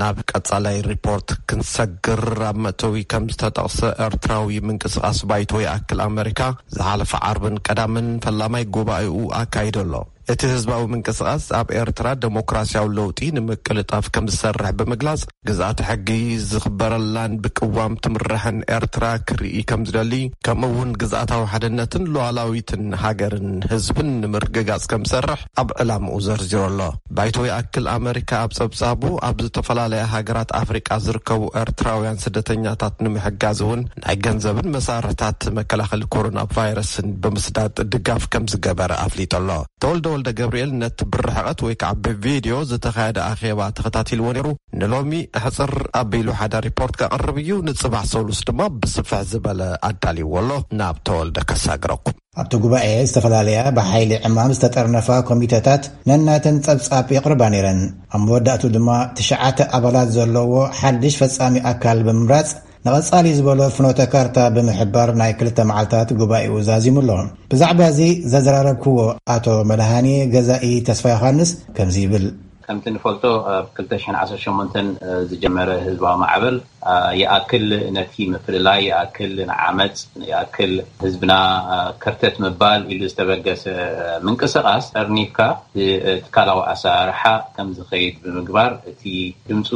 ናብ ቀፃላይ ሪፖርት ክንሰግር ኣብ መእተዊ ከም ዝተጠቕሰ ኤርትራዊ ምንቅስቓስ ባይቶ ይኣክል ኣመሪካ ዝሓለፈ ዓርብን ቀዳምን ፈላማይ ጉባኤኡ ኣካይዶ ኣሎ። እቲ ህዝባዊ ምንቅስቓስ ኣብ ኤርትራ ደሞክራስያዊ ለውጢ ንምቅልጣፍ ከም ዝሰርሕ ብምግላፅ ግዝኣተ ሕጊ ዝኽበረላን ብቅዋም ትምራሕን ኤርትራ ክርኢ ከም ዝደሊ ከምኡ እውን ግዝኣታዊ ሓድነትን ሉኣላዊትን ሃገርን ህዝብን ንምርግጋፅ ከም ዝሰርሕ ኣብ ዕላምኡ ዘርዚሩ ኣሎ። ባይቶ ይኣክል ኣመሪካ ኣብ ጸብጻቡ፣ ኣብ ዝተፈላለያ ሃገራት ኣፍሪቃ ዝርከቡ ኤርትራውያን ስደተኛታት ንምሕጋዝ እውን ናይ ገንዘብን መሳርሕታት መከላኸሊ ኮሮና ቫይረስን ብምስዳድ ድጋፍ ከምዝገበረ ኣፍሊጡ ኣሎ። ተወልደ ወልደገብርኤል ነቲ ብርሕቐት ወይ ከዓ ብቪድዮ ዝተኻየደ ኣኼባ ተኸታቲልዎ ነይሩ። ንሎሚ ሕጽር ኣቢሉ ሓደ ሪፖርት ከቕርብ እዩ፣ ንጽባሕ ሰሉስ ድማ ብስፍሕ ዝበለ ኣዳልይዎ ኣሎ። ናብ ተወልደ ከሳግረኩም። ኣብቲ ጉባኤ ዝተፈላለያ ብሓይሊ ዕማም ዝተጠርነፋ ኮሚተታት ነናተን ጸብጻብ የቕርባ ነይረን። ኣብ መወዳእትኡ ድማ ትሽዓተ ኣባላት ዘለዎ ሓድሽ ፈጻሚ ኣካል ብምምራጽ ንቐጻሊ ዝበሎ ፍኖተ ካርታ ብምሕባር ናይ ክልተ መዓልታት ጉባኤኡ ዛዚሙ ኣሎ። ብዛዕባ እዚ ዘዘራረብክዎ ኣቶ መድሃኔ ገዛኢ ተስፋዮሃንስ ከምዚ ይብል። ከምቲ ንፈልጦ ኣብ ክልተ ሽሕን ዓሰርተ ሸሞንተን ዝጀመረ ህዝባዊ ማዕበል ይኣክል ነቲ ምፍልላይ ይኣክል ንዓመጽ ይኣክል ህዝብና ከርተት ምባል ኢሉ ዝተበገሰ ምንቅስቓስ ጠርኒፍካ ብትካላዊ ኣሰራርሓ ከም ዝኸይድ ብምግባር እቲ ድምጹ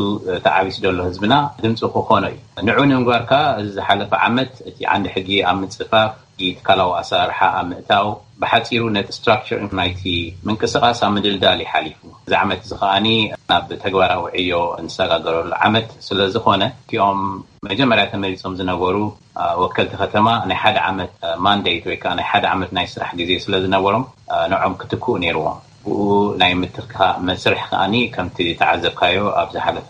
ተዓቢሱ ዘሎ ህዝብና ድምጹ ክኾኖ እዩ። ንዑ ንምግባር ከኣ እዚ ዝሓለፈ ዓመት እቲ ዓንዲ ሕጊ ኣብ ምጽፋፍ፣ ትካላዊ ኣሰራርሓ ኣብ ምእታው፣ ብሓጺሩ ነቲ ስትራክቸር ናይቲ ምንቅስቓስ ኣብ ምድልዳል እዩ ሓሊፉ። እዚ ዓመት እዚ ከኣ ናብ ተግባራዊ ዕዮ እንሰጋገረሉ ዓመት ስለዝኾነ፣ እቲኦም መጀመርያ ተመሪጾም ዝነበሩ ወከልቲ ከተማ ናይ ሓደ ዓመት ማንደይት ወይ ከኣ ናይ ሓደ ዓመት ናይ ስራሕ ግዜ ስለዝነበሮም ንዕኦም ክትክኡ ነይርዎም። ብኡ ናይ ምትካእ መስርሕ ከኣ ከምቲ ዝተዓዘብካዮ ኣብ ዝሓለፈ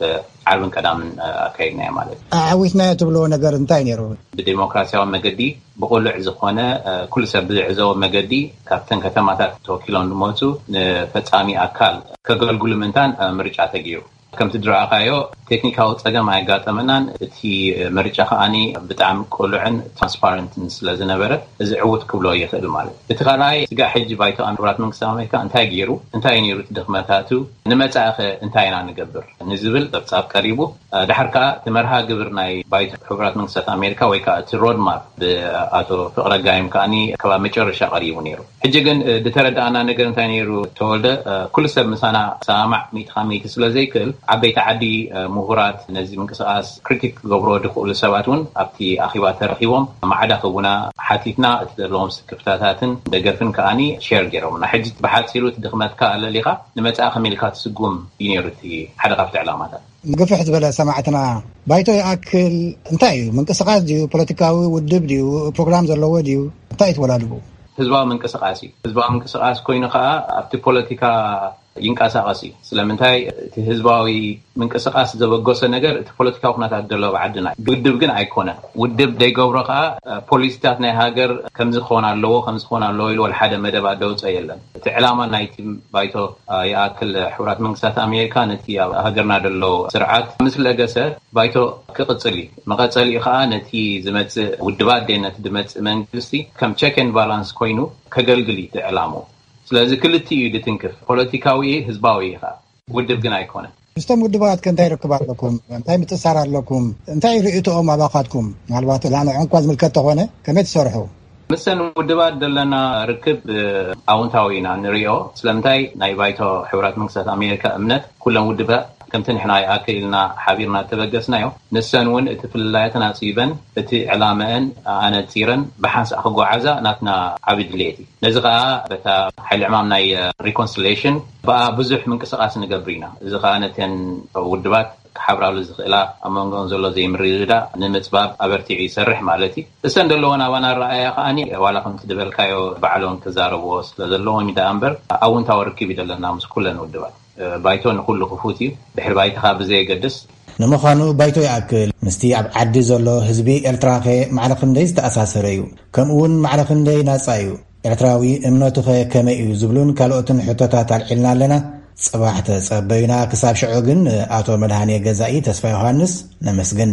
ዓርብን ቀዳምን ኣካይድናዮ ማለት እዩ። ኣዐዊትናዮ ትብልዎ ነገር እንታይ ነይሩ? ብደሞክራሲያዊ መገዲ ብቕሉዕ ዝኾነ ኩሉ ሰብ ብዝዕዘቦ መገዲ ካብተን ከተማታት ተወኪሎም ዝመጹ ንፈጻሚ ኣካል ከገልግሉ ምእንታን ምርጫ ተገይሩ። ከምቲ ድረኣኻዮ ቴክኒካዊ ጸገም ኣየጋጠመናን እቲ ምርጫ ከኣኒ ብጣዕሚ ቅሉዕን ትራንስፓረንትን ስለ ዝነበረ እዚ ዕውት ክብሎ ይኽእል ማለት እቲ ካልኣይ ስጋዕ ሕጂ ባይቶ ኣንሕብራት መንግስታት ኣሜሪካ እንታይ ጌሩ እንታይ እዩ ኔሩ እቲ ድኽመታቱ ንመጻኢኸ እንታይ ኢና ንገብር ንዝብል ጸብጻብ ቀሪቡ ድሓር ከኣ እቲ መርሃ ግብር ናይ ባይቶ ሕቡራት መንግስታት ኣሜሪካ ወይ ከኣ እቲ ሮድማፕ ብኣቶ ፍቕረጋይም ከኣኒ ከባብ መጨረሻ ቀሪቡ ኔሩ። ሕጂ ግን ድተረዳኣና ነገር እንታይ ነይሩ ተወልደ ኩሉ ሰብ ምሳና ክሰማማዕ ሚእቲ ካብ ሚእቲ ስለ ዘይክእል ዓበይቲ ዓዲ ሙሁራት ነዚ ምንቅስቃስ ክሪቲክ ክገብርዎ ድክእሉ ሰባት ውን ኣብቲ ኣኪባ ተረኪቦም ማዕዳ ክህቡና ሓቲትና እቲ ዘለዎም ስክፍታታትን ደገፍን ከኣኒ ሸር ገይሮምልና ሕጂ ብሓጺሩ እቲ ድክመትካ ኣለሊካ ንመጻኢ ከመይ ኢልካ ትስጉም ዩ ነይሩ እቲ ሓደ ካብቲ ዕላማታት። ግፍሕ ዝበለ ሰማዕትና ባይቶ ይኣክል እንታይ እዩ ምንቅስቃስ ድዩ ፖለቲካዊ ውድብ ድዩ ፕሮግራም ዘለዎ ድዩ እንታይ እዩ ትወዳድቡ ህዝባዊ ምንቅስቃስ እዩ ህዝባዊ ምንቅስቃስ ኮይኑ ከዓ ኣብቲ ፖለቲካ ይንቀሳቀስ እዩ ስለምንታይ እቲ ህዝባዊ ምንቅስቃስ ዘበገሶ ነገር እቲ ፖለቲካዊ ኩነታት ዘሎ ኣብ ዓድና እዩ ውድብ ግን ኣይኮነ ውድብ ዘይገብሮ ከዓ ፖሊሲታት ናይ ሃገር ከምዚ ክኾን ኣለዎ ከምዚ ክኾን ኣለዎ ኢሉ ወላ ሓደ መደብ ኣደውፀ የለን እቲ ዕላማ ናይቲ ባይቶ ይኣክል ሕቡራት መንግስታት ኣሜሪካ ነቲ ኣብ ሃገርና ዘሎ ስርዓት ምስ ለገሰ ባይቶ ክቕጽል እዩ። መቐጸሊኡ ከኣ ነቲ ዝመጽእ ውድብ ኣዴነት ድመጽእ መንግስቲ ከም ቸክ ኤንድ ባላንስ ኮይኑ ከገልግል እዩ እቲ ዕላምኡ። ስለዚ ክልቲኡ እዩ ድትንክፍ፣ ፖለቲካዊ እዩ ህዝባዊ እዩ ከኣ። ውድብ ግን ኣይኮነን። ምስቶም ውድባት ከ እንታይ ርክብ ኣለኩም? እንታይ ምትእሳር ኣለኩም? እንታይ እዩ ርእይቶኦም ኣባኻትኩም? ምናልባት እላ ንዕንኳ ዝምልከት ተኾነ ከመይ ትሰርሑ? ምስተን ውድባት ዘለና ርክብ ኣውንታዊ ኢና ንሪኦ። ስለምንታይ ናይ ባይቶ ሕቡራት መንግስታት ኣሜሪካ እምነት ኩለን ውድባት ከምቲ ንሕና ይኣክል ኢልና ሓቢርና እተበገስናዮ ንሰን እውን እቲ ፍልላየተን ኣጽቢበን እቲ ዕላመኣን ኣነጺረን ብሓንሳእ ክጓዓዛ ናትና ዓቢ ድልየት እዩ። ነዚ ከኣ በታ ሓይሊ ዕማም ናይ ሪኮንስሌሽን ብኣ ብዙሕ ምንቅስቓስ ንገብር ኢና። እዚ ከኣ ነተን ውድባት ክሓብራሉ ዝኽእላ ኣብ መንጎኦን ዘሎ ዘይምርድዳእ ንምጽባብ ኣበርቲዑ ይሰርሕ ማለት እዩ። እሰን ደለዎን ኣባና ኣረኣእያ ከኣ ዋላ ከምቲ ድበልካዮ ባዕሎን ክዛረብዎ ስለ ዘለዎም እዩ ደኣ እምበር ኣውንታዊ ርክብ እዩ ደለና ምስ ኩለን ውድባት። ባይቶ ንኹሉ ክፉት እዩ ድሕሪ ባይትኻ ብዘየገድስ። ንምዃኑ ባይቶ ይኣክል ምስቲ ኣብ ዓዲ ዘሎ ህዝቢ ኤርትራኸ ማዕረ ክንደይ ዝተኣሳሰረ እዩ? ከምኡ'ውን ማዕረ ክንደይ ናጻ እዩ? ኤርትራዊ እምነቱኸ ከመይ እዩ ዝብሉን ካልኦትን ሕቶታት ኣልዒልና ኣለና። ጽባሕ ተጸበዩና። ክሳብ ሽዑ ግን ኣቶ መድሃኔ ገዛኢ ተስፋዮሃንስ ነመስግን።